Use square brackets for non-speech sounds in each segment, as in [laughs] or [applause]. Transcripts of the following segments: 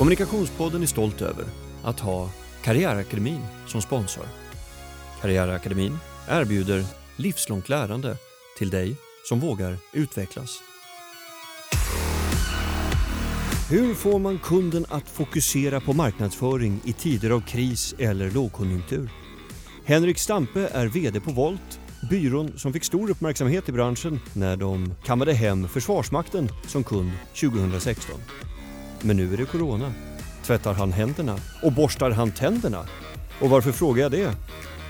Kommunikationspodden är stolt över att ha Karriärakademin som sponsor. Karriärakademin erbjuder livslångt lärande till dig som vågar utvecklas. Hur får man kunden att fokusera på marknadsföring i tider av kris eller lågkonjunktur? Henrik Stampe är VD på Volt, byrån som fick stor uppmärksamhet i branschen när de kammade hem Försvarsmakten som kund 2016. Men nu är det Corona. Tvättar han händerna? Och borstar han tänderna? Och varför frågar jag det?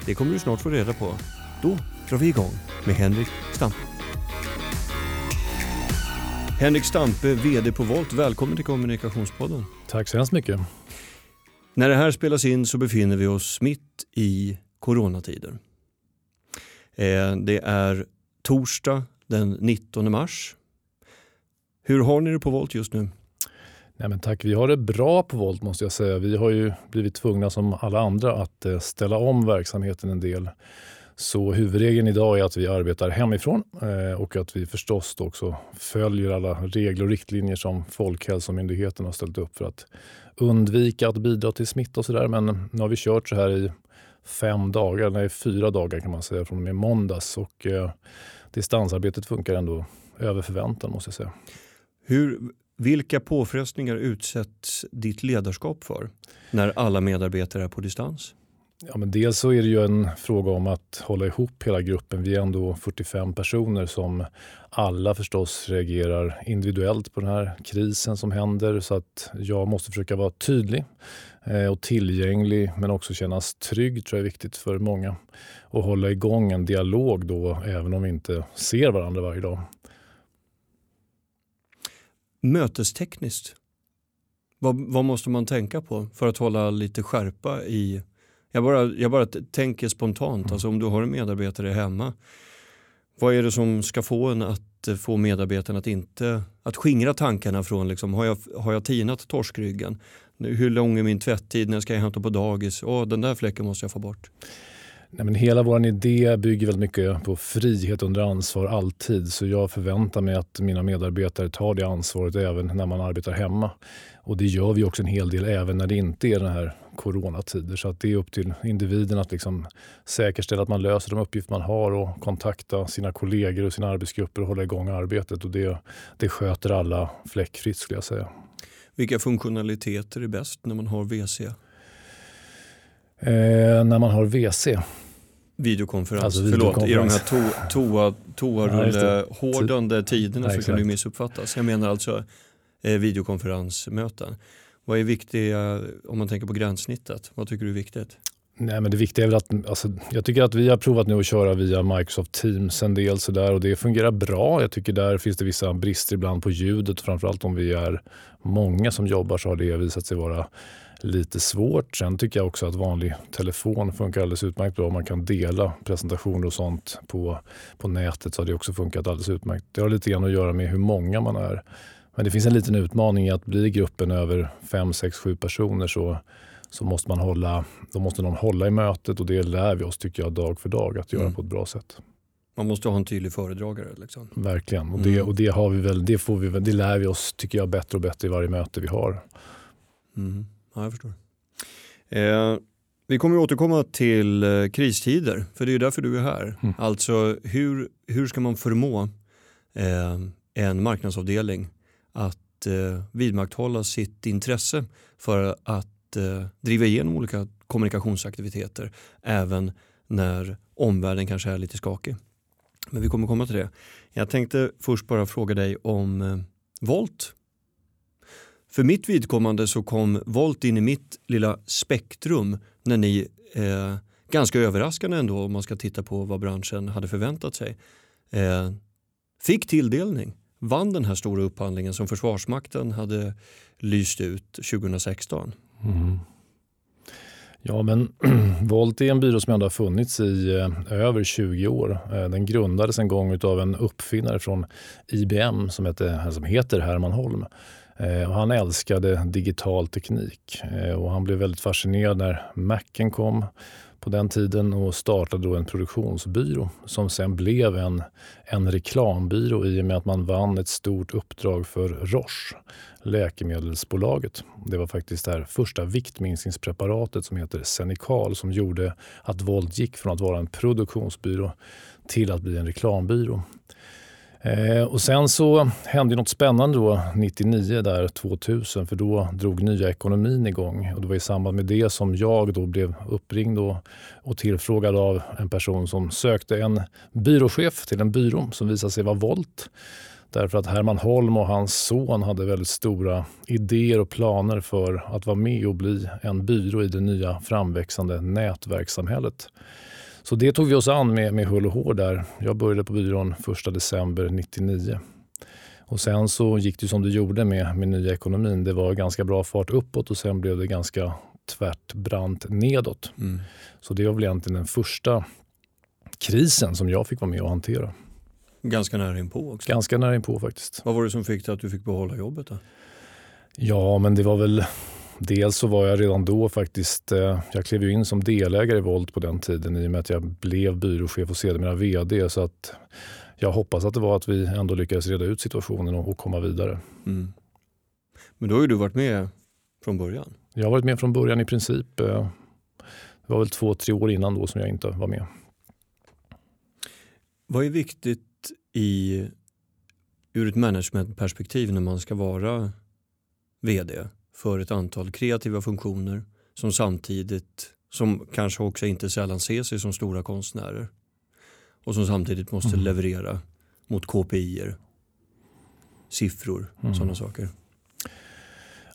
Det kommer du snart få reda på. Då drar vi igång med Henrik Stampe. Henrik Stampe, VD på Volt. Välkommen till Kommunikationspodden. Tack så hemskt mycket. När det här spelas in så befinner vi oss mitt i coronatider. Eh, det är torsdag den 19 mars. Hur har ni det på Volt just nu? Nej, men tack, vi har det bra på Volt måste jag säga. Vi har ju blivit tvungna som alla andra att eh, ställa om verksamheten en del. Så huvudregeln idag är att vi arbetar hemifrån eh, och att vi förstås också följer alla regler och riktlinjer som Folkhälsomyndigheten har ställt upp för att undvika att bidra till smitta och sådär. Men nu har vi kört så här i fem dagar, nej fyra dagar kan man säga från och med måndags och eh, distansarbetet funkar ändå över förväntan måste jag säga. Hur, vilka påfrestningar utsätts ditt ledarskap för när alla medarbetare är på distans? Ja, men dels så är det ju en fråga om att hålla ihop hela gruppen. Vi är ändå 45 personer som alla förstås reagerar individuellt på den här krisen som händer. Så att jag måste försöka vara tydlig eh, och tillgänglig men också kännas trygg tror jag är viktigt för många. Och hålla igång en dialog då även om vi inte ser varandra varje dag. Mötestekniskt, vad, vad måste man tänka på för att hålla lite skärpa i jag bara, jag bara tänker spontant, mm. alltså om du har en medarbetare hemma, vad är det som ska få en att eh, få medarbetarna att inte, att skingra tankarna från liksom, har jag, har jag tinat torskryggen? Hur lång är min tvätttid? När ska jag hämta på dagis? Åh, den där fläcken måste jag få bort. Nej, men hela vår idé bygger väldigt mycket på frihet under ansvar alltid. Så jag förväntar mig att mina medarbetare tar det ansvaret även när man arbetar hemma. Och det gör vi också en hel del även när det inte är den här coronatider. Så att det är upp till individen att liksom säkerställa att man löser de uppgifter man har och kontakta sina kollegor och sina arbetsgrupper och hålla igång arbetet. Och det, det sköter alla fläckfritt skulle jag säga. Vilka funktionaliteter är bäst när man har VC? Eh, när man har WC. Videokonferens, alltså förlåt, i de här toa, toa, toarullehårdande tiderna ja, så kan det missuppfattas. Jag menar alltså eh, videokonferensmöten. Vad är viktigt om man tänker på gränssnittet? Vad tycker du är viktigt? Nej, men det viktiga är väl att alltså, jag tycker att vi har provat nu att köra via Microsoft Teams en del sådär och det fungerar bra. Jag tycker där finns det vissa brister ibland på ljudet. Framförallt om vi är många som jobbar så har det visat sig vara lite svårt. Sen tycker jag också att vanlig telefon funkar alldeles utmärkt bra. Man kan dela presentationer och sånt på, på nätet så har det också funkat alldeles utmärkt. Det har lite grann att göra med hur många man är. Men det finns en liten utmaning i att bli gruppen över 5, 6, 7 personer så, så måste man hålla, då måste någon hålla i mötet och det lär vi oss tycker jag dag för dag att göra mm. på ett bra sätt. Man måste ha en tydlig föredragare. Liksom. Verkligen, och, det, mm. och det, har vi väl, det, får vi, det lär vi oss tycker jag bättre och bättre i varje möte vi har. Mm. Ja, jag förstår. Eh, vi kommer att återkomma till eh, kristider, för det är därför du är här. Mm. Alltså hur, hur ska man förmå eh, en marknadsavdelning att eh, vidmakthålla sitt intresse för att eh, driva igenom olika kommunikationsaktiviteter även när omvärlden kanske är lite skakig. Men vi kommer komma till det. Jag tänkte först bara fråga dig om eh, Volt. För mitt vidkommande så kom Volt in i mitt lilla spektrum när ni, eh, ganska överraskande ändå om man ska titta på vad branschen hade förväntat sig, eh, fick tilldelning vann den här stora upphandlingen som Försvarsmakten hade lyst ut 2016. Mm. Ja, men [clears throat] Volt är en byrå som ändå har funnits i eh, över 20 år. Eh, den grundades en gång av en uppfinnare från IBM som, heter, som heter Herman Holm. Eh, och han älskade digital teknik eh, och han blev väldigt fascinerad när Macen kom på den tiden och startade då en produktionsbyrå som sen blev en, en reklambyrå i och med att man vann ett stort uppdrag för Roche, läkemedelsbolaget. Det var faktiskt det här första viktminskningspreparatet som heter Xenical som gjorde att Volt gick från att vara en produktionsbyrå till att bli en reklambyrå. Eh, och sen så hände något spännande då 99 där 2000 för då drog nya ekonomin igång och det var i samband med det som jag då blev uppringd och, och tillfrågad av en person som sökte en byråchef till en byrå som visade sig vara Volt. Därför att Herman Holm och hans son hade väldigt stora idéer och planer för att vara med och bli en byrå i det nya framväxande nätverkssamhället. Så det tog vi oss an med, med hull och hår där. Jag började på byrån 1 december 99. Och sen så gick det som det gjorde med, med nya ekonomin. Det var ganska bra fart uppåt och sen blev det ganska tvärt brant nedåt. Mm. Så det var väl egentligen den första krisen som jag fick vara med och hantera. Ganska nära inpå också. Ganska nära inpå faktiskt. Vad var det som fick dig att du fick behålla jobbet? Då? Ja, men det var väl Dels så var jag redan då faktiskt, eh, jag klev ju in som delägare i Volt på den tiden i och med att jag blev byråchef och sedermera VD. Så att jag hoppas att det var att vi ändå lyckades reda ut situationen och, komma vidare. Mm. Men då har ju du varit med från början? Jag har varit med från början i princip. Eh, det var väl två, tre år innan då som jag inte var med. Vad är viktigt i, ur ett managementperspektiv när man ska vara VD? För ett antal kreativa funktioner som samtidigt, som kanske också inte sällan ser sig som stora konstnärer och som samtidigt måste mm. leverera mot KPI, siffror, mm. sådana saker.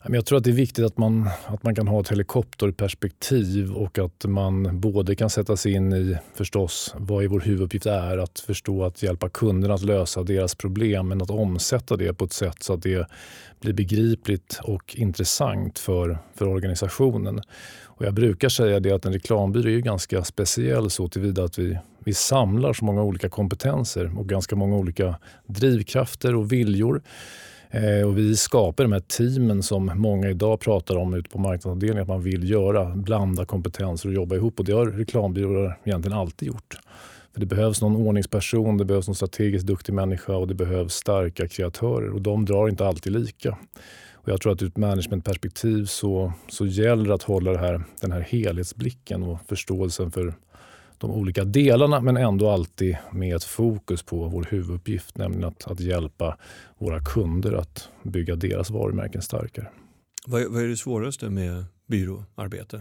Jag tror att det är viktigt att man, att man kan ha ett helikopterperspektiv och att man både kan sätta sig in i förstås vad är vår huvuduppgift är, att förstå att hjälpa kunderna att lösa deras problem men att omsätta det på ett sätt så att det blir begripligt och intressant för, för organisationen. Och jag brukar säga det att en reklambyrå är ganska speciell så tillvida att vi, vi samlar så många olika kompetenser och ganska många olika drivkrafter och viljor Eh, och vi skapar de här teamen som många idag pratar om ute på marknadsavdelningen att man vill göra. Blanda kompetenser och jobba ihop och det har reklambyråer egentligen alltid gjort. För det behövs någon ordningsperson, det behövs någon strategiskt duktig människa och det behövs starka kreatörer och de drar inte alltid lika. Och jag tror att ur ett managementperspektiv så, så gäller det att hålla det här, den här helhetsblicken och förståelsen för de olika delarna men ändå alltid med ett fokus på vår huvuduppgift, nämligen att, att hjälpa våra kunder att bygga deras varumärken starkare. Vad, vad är det svåraste med byråarbete?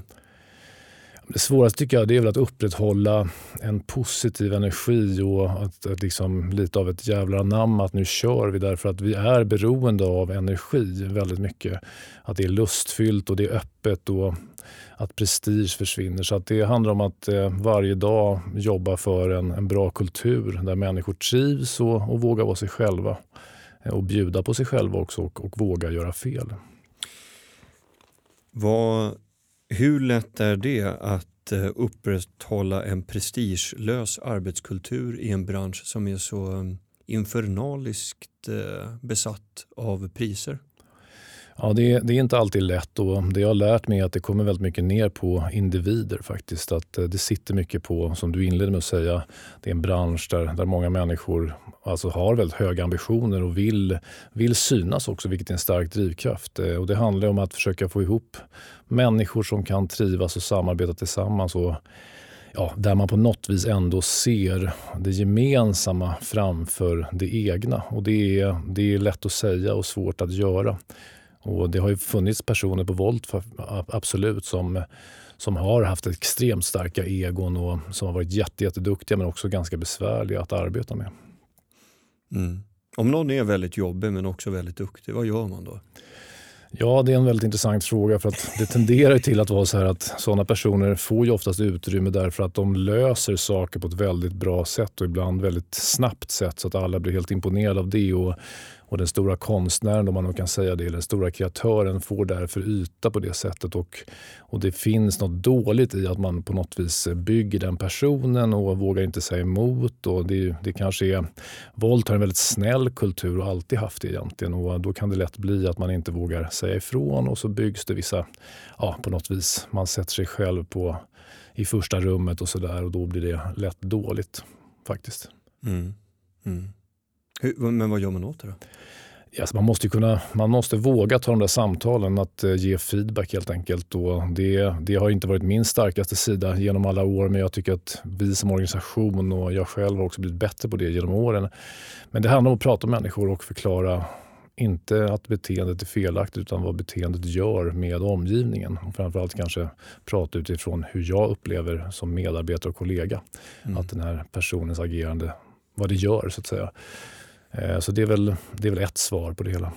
Det svåraste tycker jag det är väl att upprätthålla en positiv energi och att, att liksom, lite av ett jävla namn att nu kör vi därför att vi är beroende av energi väldigt mycket. Att det är lustfyllt och det är öppet och att prestige försvinner. Så att det handlar om att eh, varje dag jobba för en, en bra kultur där människor trivs och, och vågar vara sig själva. Eh, och bjuda på sig själva också och, och våga göra fel. Vad, hur lätt är det att eh, upprätthålla en prestigelös arbetskultur i en bransch som är så eh, infernaliskt eh, besatt av priser? Ja, det, det, är inte alltid lätt och det jag har lärt mig är att det kommer väldigt mycket ner på individer faktiskt. Att eh, det sitter mycket på, som du inledde med att säga, det är en bransch där, där många människor alltså har väldigt höga ambitioner och vill, vill synas också, vilket är en stark drivkraft. Eh, och det handlar om att försöka få ihop människor som kan trivas och samarbeta tillsammans och ja, där man på något vis ändå ser det gemensamma framför det egna. Och det är, det är lätt att säga och svårt att göra. Och det har ju funnits personer på Volt absolut som, som har haft extremt starka egon och som har varit jätte, jätteduktiga men också ganska besvärliga att arbeta med. Mm. Om någon är väldigt jobbig men också väldigt duktig, vad gör man då? Ja, det är en väldigt intressant fråga för att det tenderar till att vara så här att sådana personer får ju oftast utrymme därför att de löser saker på ett väldigt bra sätt och ibland väldigt snabbt sätt så att alla blir helt imponerade av det. Och, och den stora konstnären, om man kan säga det, eller den stora kreatören får därför yta på det sättet. Och, och det finns något dåligt i att man på något vis bygger den personen och vågar inte säga emot. Och det, det kanske är, våld har en väldigt snäll kultur och alltid haft det egentligen. Och då kan det lätt bli att man inte vågar säga ifrån och så byggs det vissa, ja på något vis, man sätter sig själv på i första rummet och sådär och då blir det lätt dåligt faktiskt. Mm. Mm. Hur, men vad gör man åt det då? Yes, man, måste kunna, man måste våga ta de där samtalen, att uh, ge feedback helt enkelt. Och det, det har inte varit min starkaste sida genom alla år men jag tycker att vi som organisation och jag själv har också blivit bättre på det genom åren. Men det handlar om att prata med människor och förklara inte att beteendet är felaktigt utan vad beteendet gör med omgivningen. Och framförallt kanske prata utifrån hur jag upplever som medarbetare och kollega mm. att den här personens agerande, vad det gör så att säga. Eh, så det är, väl, det är väl ett svar på det hela.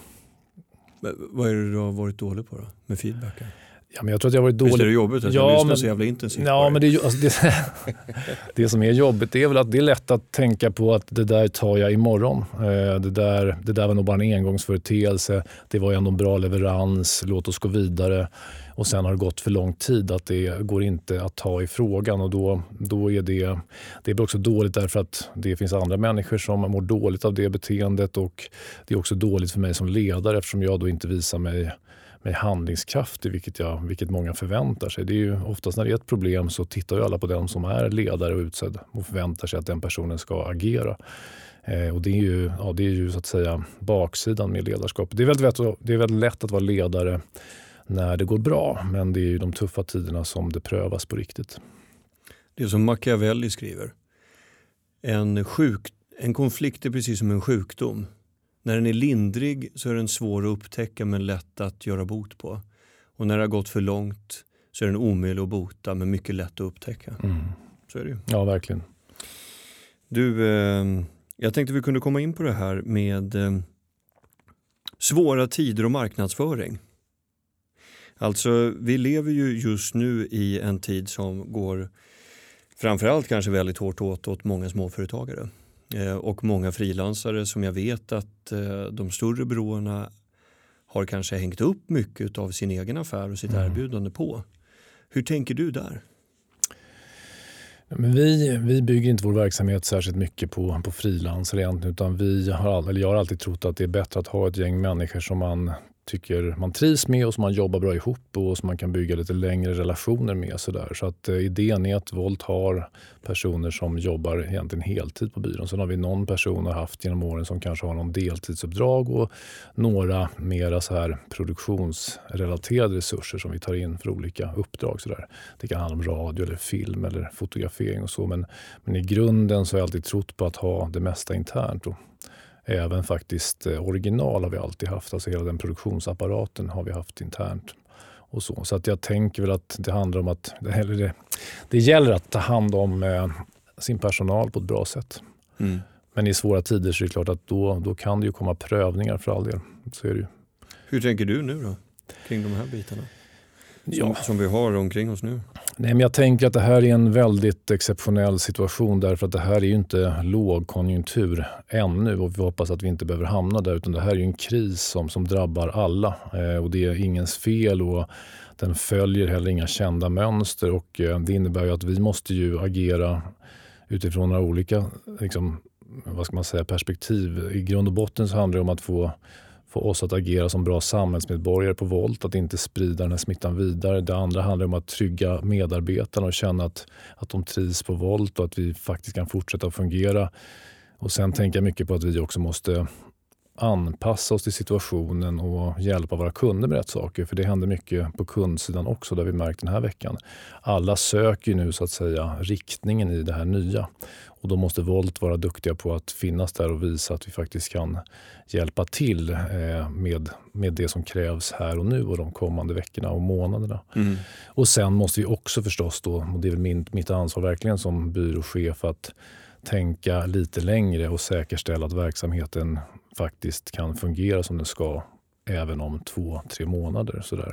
Men vad är det du har varit dålig på då, med feedbacken? Ja, men jag tror att jag varit dålig. Visst är det jobbigt att ja, jag lyssnar så jävla intensivt ja, men det, alltså, det, [laughs] det, som är jobbigt är väl att det är lätt att tänka på att det där tar jag imorgon. Eh, det där, det där var nog bara en engångsföreteelse. Det var ändå en bra leverans. Låt oss gå vidare. Och sen har det gått för lång tid att det går inte att ta i frågan och då, då är det, det blir också dåligt därför att det finns andra människor som mår dåligt av det beteendet och det är också dåligt för mig som ledare eftersom jag då inte visar mig mig handlingskraftig, vilket, jag, vilket många förväntar sig. Det är ju oftast när det är ett problem så tittar ju alla på den som är ledare och utsedd och förväntar sig att den personen ska agera. Eh, och det är, ju, ja, det är ju så att säga baksidan med ledarskap. Det är, väldigt lätt, det är väldigt lätt att vara ledare när det går bra, men det är ju de tuffa tiderna som det prövas på riktigt. Det är som Machiavelli skriver. En, sjuk, en konflikt är precis som en sjukdom. När den är lindrig så är den svår att upptäcka men lätt att göra bot på. Och när det har gått för långt så är den omöjlig att bota men mycket lätt att upptäcka. Mm. Så är det ju. Ja, verkligen. Du, eh, jag tänkte vi kunde komma in på det här med eh, svåra tider och marknadsföring. Alltså, vi lever ju just nu i en tid som går framförallt kanske väldigt hårt åt, åt många småföretagare. Eh, och många frilansare som jag vet att eh, de större byråerna har kanske hängt upp mycket av sin egen affär och sitt mm. erbjudande på. Hur tänker du där? Men vi, vi bygger inte vår verksamhet särskilt mycket på, på frilansare egentligen utan vi har, eller jag har alltid trott att det är bättre att ha ett gäng människor som man tycker man trivs med och som man jobbar bra ihop och som man kan bygga lite längre relationer med. Så, där. så att, eh, idén är att Volt har personer som jobbar egentligen heltid på byrån. Sen har vi någon person har haft genom åren som kanske har någon deltidsuppdrag och några mera så här produktionsrelaterade resurser som vi tar in för olika uppdrag. Så där. Det kan handla om radio, eller film eller fotografering och så. Men, men i grunden så har jag alltid trott på att ha det mesta internt. Och Även faktiskt eh, original har vi alltid haft, alltså hela den produktionsapparaten har vi haft internt. Och så så att jag tänker väl att det handlar om att eller det, det gäller att ta hand om eh, sin personal på ett bra sätt. Mm. Men i svåra tider så är det klart att då, då kan det ju komma prövningar för all del. Så är det ju. Hur tänker du nu då kring de här bitarna? Som, ja. som vi har omkring oss nu? Nej, men jag tänker att det här är en väldigt exceptionell situation därför att det här är ju inte lågkonjunktur ännu och vi hoppas att vi inte behöver hamna där utan det här är en kris som, som drabbar alla eh, och det är ingens fel och den följer heller inga kända mönster och eh, det innebär ju att vi måste ju agera utifrån några olika liksom, vad ska man säga, perspektiv. I grund och botten så handlar det om att få få oss att agera som bra samhällsmedborgare på Volt, att inte sprida den här smittan vidare. Det andra handlar om att trygga medarbetarna och känna att, att de trivs på Volt och att vi faktiskt kan fortsätta fungera. Och Sen tänker jag mycket på att vi också måste anpassa oss till situationen och hjälpa våra kunder med rätt saker. För det händer mycket på kundsidan också, där vi märkt den här veckan. Alla söker nu så att säga riktningen i det här nya. Och då måste Volt vara duktiga på att finnas där och visa att vi faktiskt kan hjälpa till eh, med, med det som krävs här och nu och de kommande veckorna och månaderna. Mm. Och sen måste vi också förstås, då, och det är väl min, mitt ansvar verkligen som byråchef, att tänka lite längre och säkerställa att verksamheten faktiskt kan fungera som den ska även om två, tre månader. Sådär.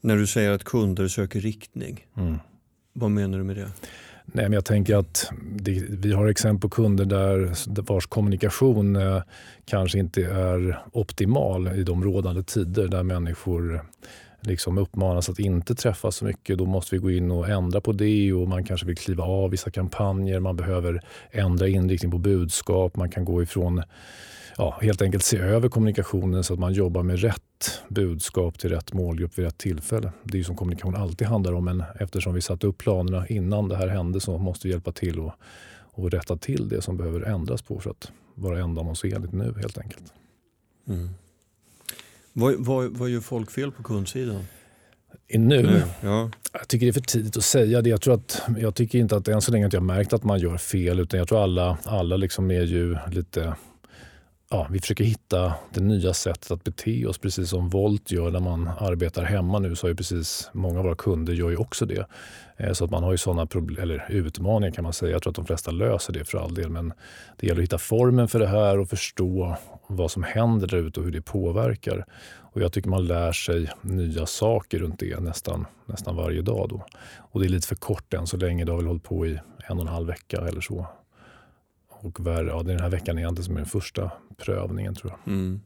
När du säger att kunder söker riktning, mm. vad menar du med det? Nej, men jag tänker att det, vi har exempel på kunder där vars kommunikation eh, kanske inte är optimal i de rådande tider där människor liksom uppmanas att inte träffas så mycket. Då måste vi gå in och ändra på det och man kanske vill kliva av vissa kampanjer. Man behöver ändra inriktning på budskap. Man kan gå ifrån ja, helt enkelt se över kommunikationen så att man jobbar med rätt budskap till rätt målgrupp vid rätt tillfälle. Det är ju som kommunikation alltid handlar om men eftersom vi satte upp planerna innan det här hände så måste vi hjälpa till och, och rätta till det som behöver ändras på för att vara ändamålsenligt nu helt enkelt. Mm. Vad, vad, vad gör folk fel på kundsidan? nu? nu ja. Jag tycker det är för tidigt att säga det. Jag, tror att, jag tycker inte att än så länge att jag märkt att man gör fel utan jag tror alla, alla liksom är ju lite ja, vi försöker hitta det nya sättet att bete oss, precis som Volt gör när man arbetar hemma nu. så har ju precis Många av våra kunder gör ju också det. Eh, så att man har ju sådana problem, eller utmaningar kan man säga. Jag tror att de flesta löser det för all del. Men det gäller att hitta formen för det här och förstå vad som händer där ute och hur det påverkar. Och jag tycker man lär sig nya saker runt det nästan, nästan varje dag. Då. Och det är lite för kort än så länge. Det har väl hållit på i en och en halv vecka eller så. Och värre, ja, den här veckan egentligen som är den första prövningen tror jag. Mm.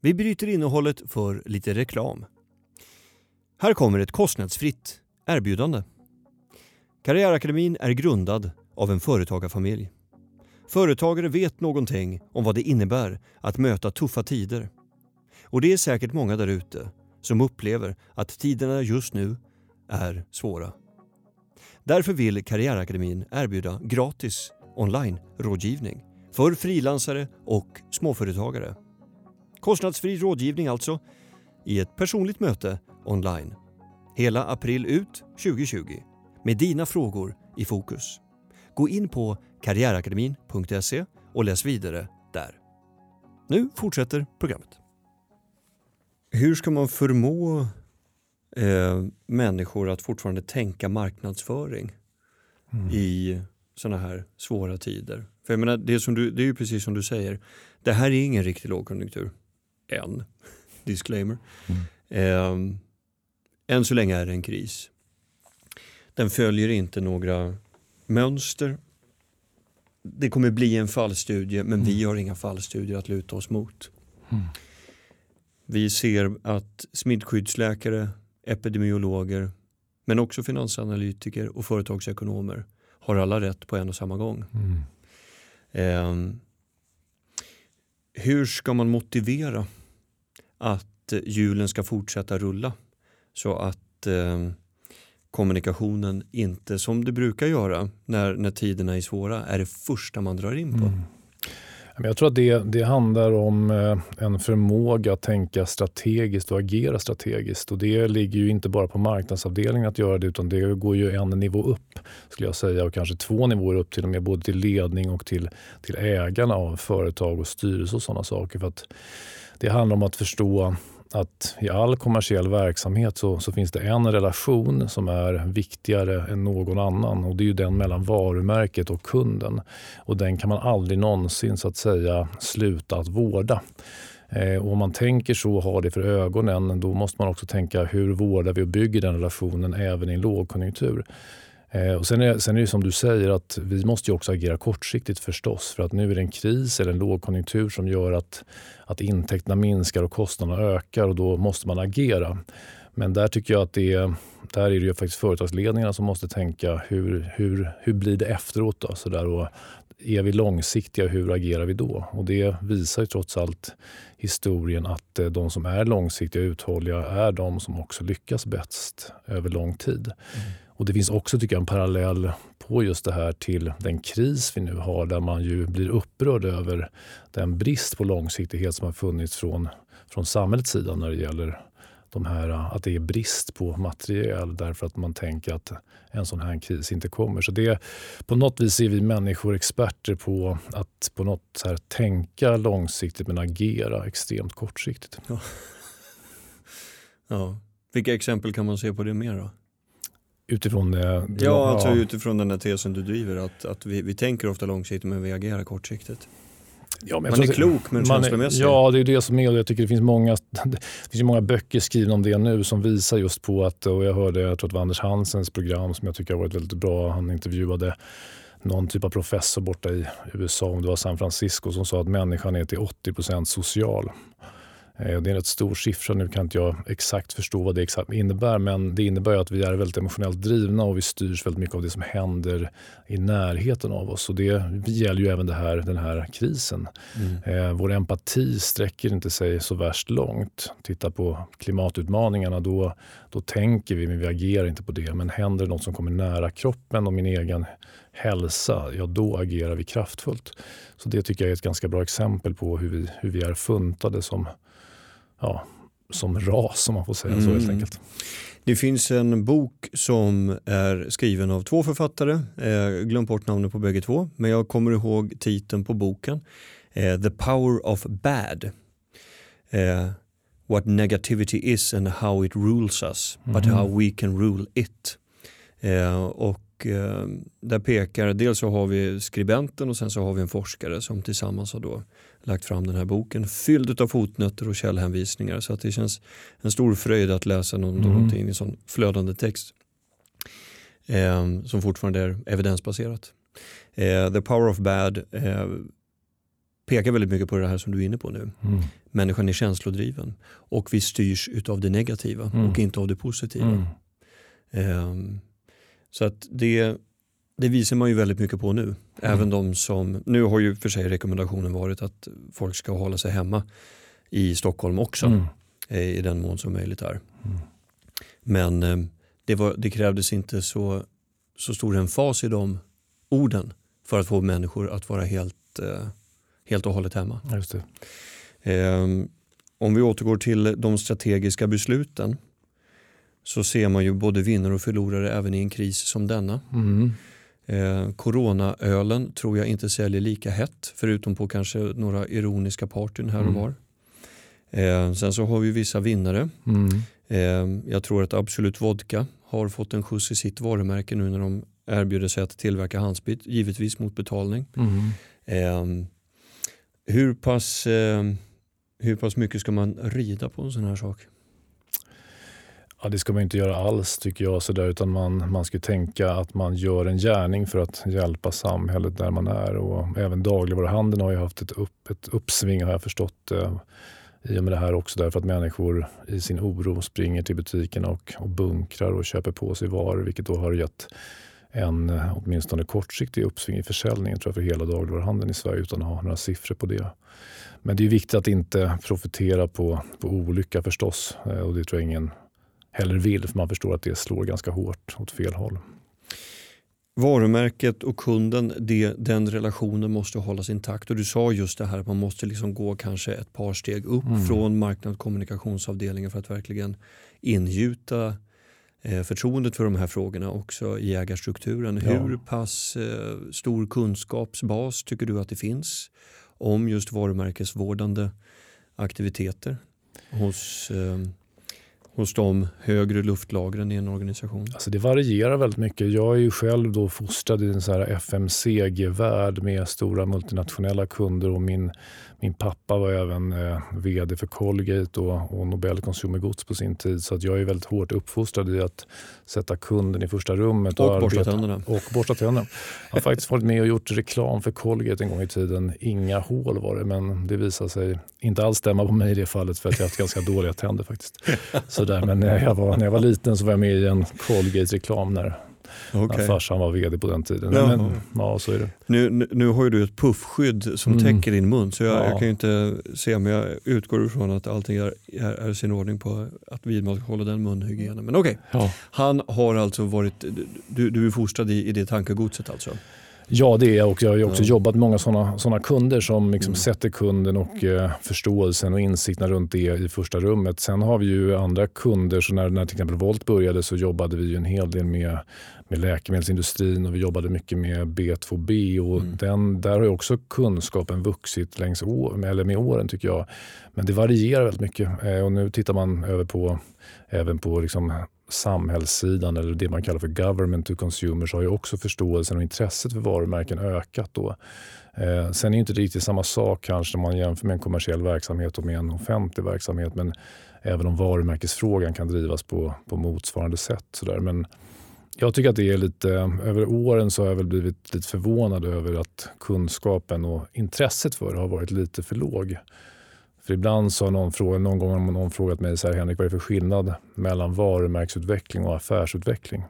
Vi bryter innehållet för lite reklam. Här kommer ett kostnadsfritt erbjudande. Karriärakademin är grundad av en företagarfamilj. Företagare vet någonting om vad det innebär att möta tuffa tider. Och det är säkert många där ute som upplever att tiderna just nu är svåra. Därför vill Karriärakademin erbjuda gratis online-rådgivning för frilansare och småföretagare. Kostnadsfri rådgivning alltså, i ett personligt möte online. Hela april ut 2020 med dina frågor i fokus. Gå in på karriärakademin.se och läs vidare där. Nu fortsätter programmet. Hur ska man förmå eh, människor att fortfarande tänka marknadsföring mm. i sådana här svåra tider. För jag menar, det, är som du, det är ju precis som du säger, det här är ingen riktig lågkonjunktur. Än. [laughs] Disclaimer. Mm. Eh, än så länge är det en kris. Den följer inte några mönster. Det kommer bli en fallstudie men mm. vi har inga fallstudier att luta oss mot. Mm. Vi ser att smittskyddsläkare epidemiologer, men också finansanalytiker och företagsekonomer har alla rätt på en och samma gång. Mm. Eh, hur ska man motivera att hjulen ska fortsätta rulla så att eh, kommunikationen inte, som det brukar göra när, när tiderna är svåra, är det första man drar in på? Mm. Jag tror att det, det handlar om eh, en förmåga att tänka strategiskt och agera strategiskt. Och Det ligger ju inte bara på marknadsavdelningen att göra det utan det går ju en nivå upp skulle jag säga och kanske två nivåer upp till och med både till ledning och till, till ägarna av företag och styrelse och sådana saker. För att det handlar om att förstå att i all kommersiell verksamhet så, så, finns det en relation som är viktigare än någon annan och det är ju den mellan varumärket och kunden. Och den kan man aldrig någonsin så att säga sluta att vårda. Eh, och om man tänker så och har det för ögonen då måste man också tänka hur vårdar vi och bygger den relationen även i en lågkonjunktur. Eh, och sen, är, sen är det som du säger att vi måste också agera kortsiktigt förstås. För att nu är det en kris eller en lågkonjunktur som gör att, att intäkterna minskar och kostnaderna ökar och då måste man agera. Men där tycker jag att det är, där är det ju faktiskt företagsledningarna som måste tänka hur, hur, hur blir det efteråt? Då? Så där, och är vi långsiktiga, hur agerar vi då? Och det visar ju trots allt historien att eh, de som är långsiktiga och uthålliga är de som också lyckas bäst över lång tid. Mm. Och Det finns också tycker jag, en parallell på just det här till den kris vi nu har där man ju blir upprörd över den brist på långsiktighet som har funnits från, från samhällets sida när det gäller de här, att det är brist på material därför att man tänker att en sån här kris inte kommer. Så det, på något vis är vi människor experter på att på något så här, tänka långsiktigt men agera extremt kortsiktigt. Ja. ja. Vilka exempel kan man se på det mer då? Utifrån det? Ja, alltså utifrån den där tesen du driver att, att vi, vi tänker ofta långsiktigt men vi agerar kortsiktigt. Ja, man är klok men känslomässig. Ja, det är det som är jag tycker det finns många, [laughs] det finns många böcker skrivna om det nu som visar just på att, och jag hörde, jag tror att det var Anders Hansens program som jag tycker har varit väldigt bra. Han intervjuade någon typ av professor borta i USA, om det var San Francisco, som sa att människan är till 80% social. Eh, det är en rätt stor siffra. Nu kan inte jag exakt förstå vad det exakt innebär men det innebär att vi är väldigt emotionellt drivna och vi styrs väldigt mycket av det som händer i närheten av oss. Och det gäller ju även det här, den här krisen. Mm. Eh, vår empati sträcker inte sig så värst långt. Titta på klimatutmaningarna, då, då tänker vi men vi agerar inte på det. Men händer det något som kommer nära kroppen och min egen hälsa, ja då agerar vi kraftfullt. Så det tycker jag är ett ganska bra exempel på hur vi, hur vi är funtade som ja, som ras om man får säga mm. så helt mm. enkelt. Det finns en bok som är skriven av två författare. Eh, glömt bort namnet på bägge två, men jag kommer ihåg titeln på boken. Eh, The Power of Bad. Eh, what negativity is and how it rules us, mm. but how we can rule it. Eh, och eh, där pekar, dels så har vi skribenten och sen så har vi en forskare som tillsammans har då lagt fram den här boken fylld av fotnötter och källhänvisningar så att det känns en stor fröjd att läsa någon, mm. någonting i sån flödande text eh, som fortfarande är evidensbaserat. Eh, The Power of Bad eh, pekar väldigt mycket på det här som du är inne på nu. Mm. Människan är känslodriven och vi styrs utav det negativa mm. och inte av det positiva. Eh, så att det, det visar man ju väldigt mycket på nu. Mm. Även de som, nu har ju för sig rekommendationen varit att folk ska hålla sig hemma i Stockholm också. Mm. Eh, I den mån som möjligt är. Mm. Men eh, det, var, det krävdes inte så, så stor emfas i de orden för att få människor att vara helt, eh, helt och hållet hemma. Just eh, om vi återgår till de strategiska besluten så ser man ju både vinnare och förlorare även i en kris som denna. Mm. Eh, Coronaölen tror jag inte säljer lika hett förutom på kanske några ironiska partyn här och mm. var. Eh, sen så har vi vissa vinnare. Mm. Eh, jag tror att Absolut Vodka har fått en skjuts i sitt varumärke nu när de erbjuder sig att tillverka handsprit, givetvis mot betalning. Mm. Eh, hur, pass, eh, hur pass mycket ska man rida på en sån här sak? Ja, det ska man inte göra alls tycker jag. Så där, utan man, man ska tänka att man gör en gärning för att hjälpa samhället där man är. Och även dagligvaruhandeln har ju haft ett, upp, ett uppsving har jag förstått eh, i och med det här också. Därför att människor i sin oro springer till butikerna och, och bunkrar och köper på sig varor. Vilket då har gett en eh, åtminstone kortsiktig uppsving i försäljningen tror jag, för hela dagligvaruhandeln i Sverige utan att ha några siffror på det. Men det är viktigt att inte profitera på, på olycka förstås. Eh, och det tror jag ingen heller vill för man förstår att det slår ganska hårt åt fel håll. Varumärket och kunden, det, den relationen måste hållas intakt. Och Du sa just det här att man måste liksom gå kanske ett par steg upp mm. från marknad och kommunikationsavdelningen för att verkligen ingjuta eh, förtroendet för de här frågorna också i ägarstrukturen. Ja. Hur pass eh, stor kunskapsbas tycker du att det finns om just varumärkesvårdande aktiviteter hos eh, hos de högre luftlagren i en organisation? Alltså det varierar väldigt mycket. Jag är ju själv då fostrad i en FMCG-värld med stora multinationella kunder och min min pappa var även eh, vd för Colgate och, och Nobel Consumer Goods på sin tid. Så att jag är väldigt hårt uppfostrad i att sätta kunden i första rummet. Och, och borsta tänderna. Och borsta tänderna. Jag har faktiskt varit med och gjort reklam för Colgate en gång i tiden. Inga hål var det, men det visade sig inte alls stämma på mig i det fallet för att jag har haft ganska dåliga tänder faktiskt. [laughs] Sådär, men när jag, var, när jag var liten så var jag med i en Colgate-reklam när Okay. När farsan var vd på den tiden. Ja. Men, ja, så är det. Nu, nu har ju du ett puffskydd som mm. täcker din mun så jag, ja. jag, kan ju inte se men jag utgår ifrån att allting är, är, är sin ordning på att vidmakthålla den munhygienen. Men okej, okay. ja. han har alltså varit, du, du är fostrad i, i det tankegodset alltså? Ja, det är jag och jag har också ja. jobbat med många sådana såna kunder som liksom mm. sätter kunden och eh, förståelsen och insikterna runt det i första rummet. Sen har vi ju andra kunder, så när, när till exempel Volt började så jobbade vi en hel del med, med läkemedelsindustrin och vi jobbade mycket med B2B och mm. den, där har ju också kunskapen vuxit längs år, eller med åren tycker jag. Men det varierar väldigt mycket eh, och nu tittar man över på även på liksom samhällssidan eller det man kallar för government to consumer så har ju också förståelsen och intresset för varumärken ökat. Då. Eh, sen är det inte riktigt samma sak kanske när man jämför med en kommersiell verksamhet och med en offentlig verksamhet. Men även om varumärkesfrågan kan drivas på, på motsvarande sätt. Så där. Men jag tycker att det är lite, över åren så har jag väl blivit lite förvånad över att kunskapen och intresset för det har varit lite för låg. För ibland så har någon, frågat, någon gång har någon frågat mig så här, Henrik, vad är det för skillnad mellan varumärkesutveckling och affärsutveckling?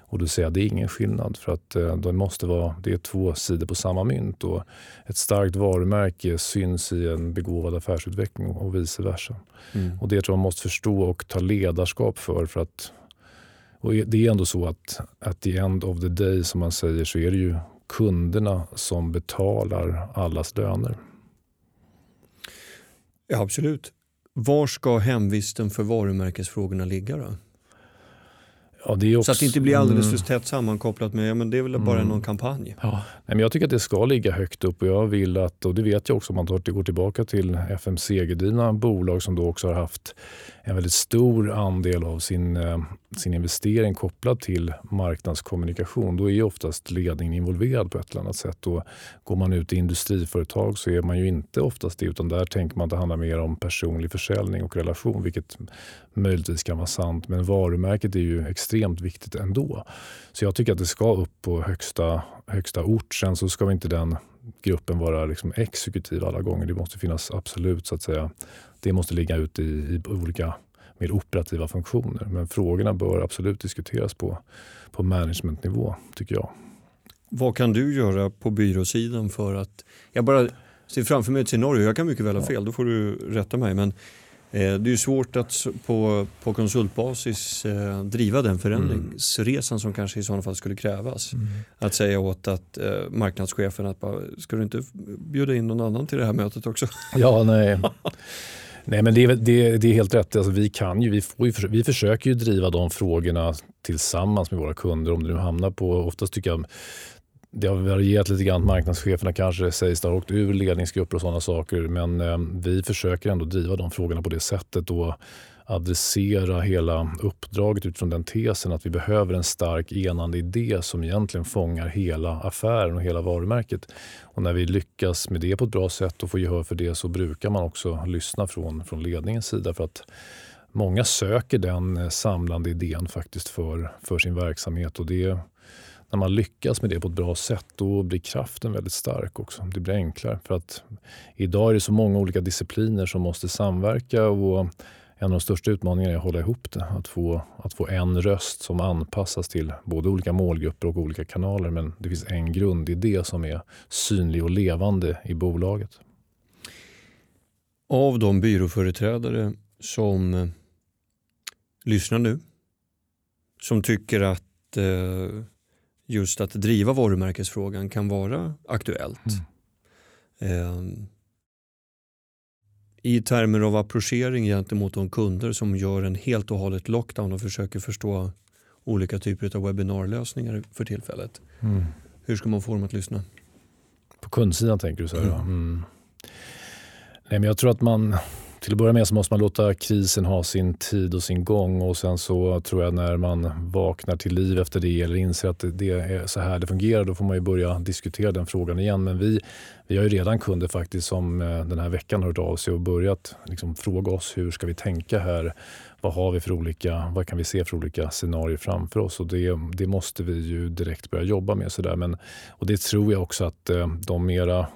Och då säger jag det är ingen skillnad för att eh, det, måste vara, det är två sidor på samma mynt. Och ett starkt varumärke syns i en begåvad affärsutveckling och vice versa. Mm. Och Det tror jag man måste förstå och ta ledarskap för. för att, och det är ändå så att at the end of the day, som man säger, så är det ju kunderna som betalar allas löner. Ja, absolut. Var ska hemvisten för varumärkesfrågorna ligga då? Ja, också, så att det inte blir alldeles mm. för tätt sammankopplat med, ja, men det är väl bara mm. någon kampanj. Ja. Nej, men jag tycker att det ska ligga högt upp och jag vill att, och det vet jag också om man går tillbaka till FMCG-drivna bolag som då också har haft en väldigt stor andel av sin, eh, sin investering kopplad till marknadskommunikation. Då är oftast ledningen involverad på ett eller annat sätt. Och går man ut i industriföretag så är man ju inte oftast det utan där tänker man att det handlar mer om personlig försäljning och relation vilket möjligtvis kan vara sant. Men varumärket är ju extremt viktigt ändå. Så jag tycker att det ska upp på högsta, högsta ort. Sen så ska vi inte den gruppen vara liksom exekutiv alla gånger. Det måste finnas absolut så att säga det måste ligga ute i, i olika mer operativa funktioner. Men frågorna bör absolut diskuteras på, på managementnivå, tycker jag. Vad kan du göra på byråsidan för att... Jag bara ser framför mig ett scenario, jag kan mycket väl ha fel, då får du rätta mig. Men det är svårt att på, på konsultbasis eh, driva den förändringsresan som kanske i sådana fall skulle krävas. Mm. Att säga åt att, eh, marknadschefen att bara, ska du inte bjuda in någon annan till det här mötet också? [laughs] Ja, nej. Nej, men det är, det, det är helt rätt. Alltså, vi, kan ju, vi, får vi försöker ju driva de frågorna tillsammans med våra kunder. Om det nu hamnar på, oftast tycker jag det har varierat lite grann. Marknadscheferna kanske sägs ha åkt ur ledningsgrupper och sådana saker. Men eh, vi försöker ändå driva de frågorna på det sättet. Och adressera hela uppdraget utifrån den tesen att vi behöver en stark enande idé som egentligen fångar hela affären och hela varumärket. Och när vi lyckas med det på ett bra sätt och får gehör för det så brukar man också lyssna från, från ledningens sida för att många söker den eh, samlande idén faktiskt för, för sin verksamhet. och det när man lyckas med det på ett bra sätt då blir kraften väldigt stark också. Det blir enklare. För att idag är det så många olika discipliner som måste samverka och en av de största utmaningarna är att hålla ihop det. Att få, att få en röst som anpassas till både olika målgrupper och olika kanaler. Men det finns en grundidé som är synlig och levande i bolaget. Av de byråföreträdare som eh, lyssnar nu, som tycker att eh, just att driva varumärkesfrågan kan vara aktuellt. Mm. Eh, i termer av approchering gentemot de kunder som gör en helt och hållet lockdown och försöker förstå olika typer av webbinarlösningar för tillfället. Mm. Hur ska man få dem att lyssna? På kundsidan tänker du så? Här, mm. mm. Nej, men jag tror att man till att börja med så måste man låta krisen ha sin tid och sin gång och sen så tror jag när man vaknar till liv efter det eller inser att det är så här det fungerar, då får man ju börja diskutera den frågan igen. Men vi, vi har ju redan kunder faktiskt som eh, den här veckan har hört av sig och börjat liksom fråga oss hur ska vi tänka här? Vad har vi för olika, vad kan vi se för olika scenarier framför oss? Och det, det måste vi ju direkt börja jobba med. Så där. Men, och det tror jag också att eh, de mera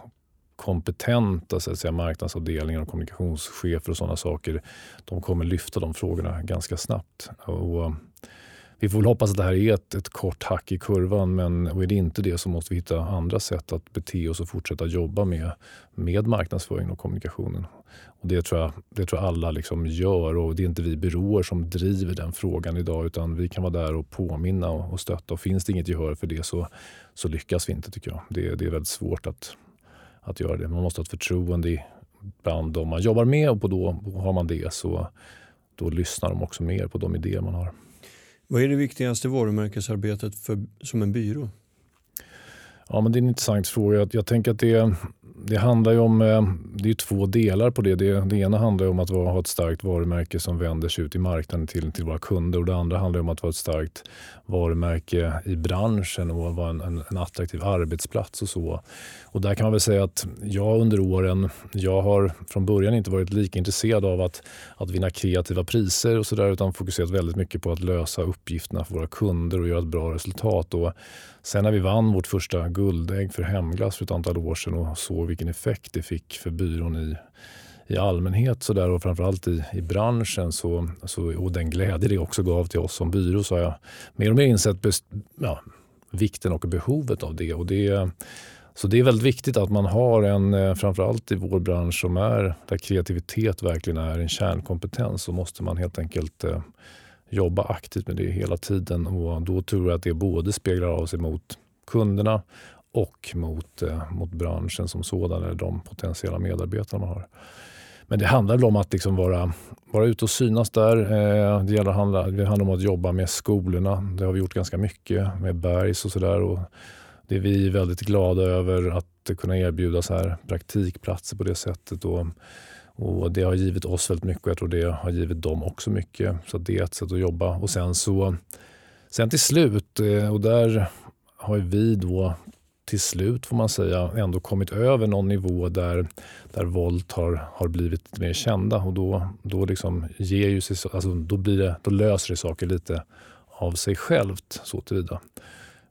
kompetenta så alltså, att säga, marknadsavdelningar och kommunikationschefer och sådana saker, de kommer lyfta de frågorna ganska snabbt. Och eh, vi får väl hoppas att det här är ett, ett kort hack i kurvan men är det inte det så måste vi hitta andra sätt att bete oss och fortsätta jobba med, med marknadsföringen och kommunikationen. Och det, tror jag, det tror jag alla liksom gör och det är inte vi byråer som driver den frågan idag utan vi kan vara där och påminna och, och stötta. Och finns det inget gehör för det så, så lyckas vi inte tycker jag. Det, det är väldigt svårt att att göra det. Man måste ha ett förtroende bland de man jobbar med och på då har man det så då lyssnar de också mer på de idéer man har. Vad är det viktigaste varumärkesarbetet för, som en byrå? Ja, men det är en intressant fråga. Jag, jag tänker att det, det handlar ju om, eh, det är två delar på det. det. Det ena handlar om att ha ett starkt varumärke som vänder sig ut i marknaden till, till våra kunder och det andra handlar om att vara ett starkt varumärke i branschen och vara en, en, en, attraktiv arbetsplats och så. Och där kan man väl säga att jag under åren, jag har från början inte varit lika intresserad av att, att vinna kreativa priser och sådär utan fokuserat väldigt mycket på att lösa uppgifterna för våra kunder och göra ett bra resultat. Och sen när vi vann vårt första guldägg för hemglass för ett antal år sedan och såg vilken effekt det fick för byrån i i allmänhet så där, och framförallt i, i branschen så, så, och den glädje det också gav till oss som byrå så har jag mer och mer insett best, ja, vikten och behovet av det. Och det så det är väldigt viktigt att man har en, eh, framförallt i vår bransch som är, där kreativitet verkligen är en kärnkompetens, så måste man helt enkelt eh, jobba aktivt med det hela tiden. Och då tror jag att det både speglar av sig mot kunderna och mot, eh, mot branschen som sådan, eller de potentiella medarbetarna man har. Men det handlar väl om att liksom vara, vara ute och synas där. Eh, det, gäller, handla, det handlar om att jobba med skolorna. Det har vi gjort ganska mycket med Bergs och sådär. Det är vi väldigt glada över att kunna erbjuda så här praktikplatser på det sättet. Och, och Det har givit oss väldigt mycket och jag tror det har givit dem också mycket. Så det är ett sätt att jobba. Och sen så sen till slut, eh, och där har vi då till slut får man säga ändå kommit över någon nivå där, där våld har, har blivit mer kända och då, då, liksom ger ju sig, alltså då, blir det, då löser det saker lite av sig självt så tillvida.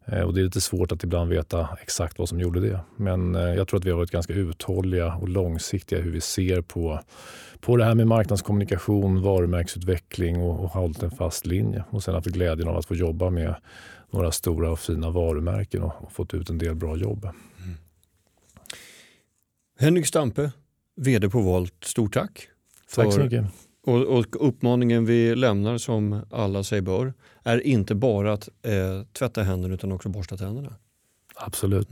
Eh, och det är lite svårt att ibland veta exakt vad som gjorde det. Men eh, jag tror att vi har varit ganska uthålliga och långsiktiga hur vi ser på, på det här med marknadskommunikation, varumärkesutveckling och, och hållit en fast linje. Och sen haft glädjen av att få jobba med några stora och fina varumärken och, fått ut en del bra jobb. Mm. Henrik Stampe, VD på Volt, stort tack. Tack så mycket. Och, och, uppmaningen vi lämnar som alla sig bör är inte bara att eh, tvätta händerna utan också borsta tänderna. Absolut.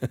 [laughs]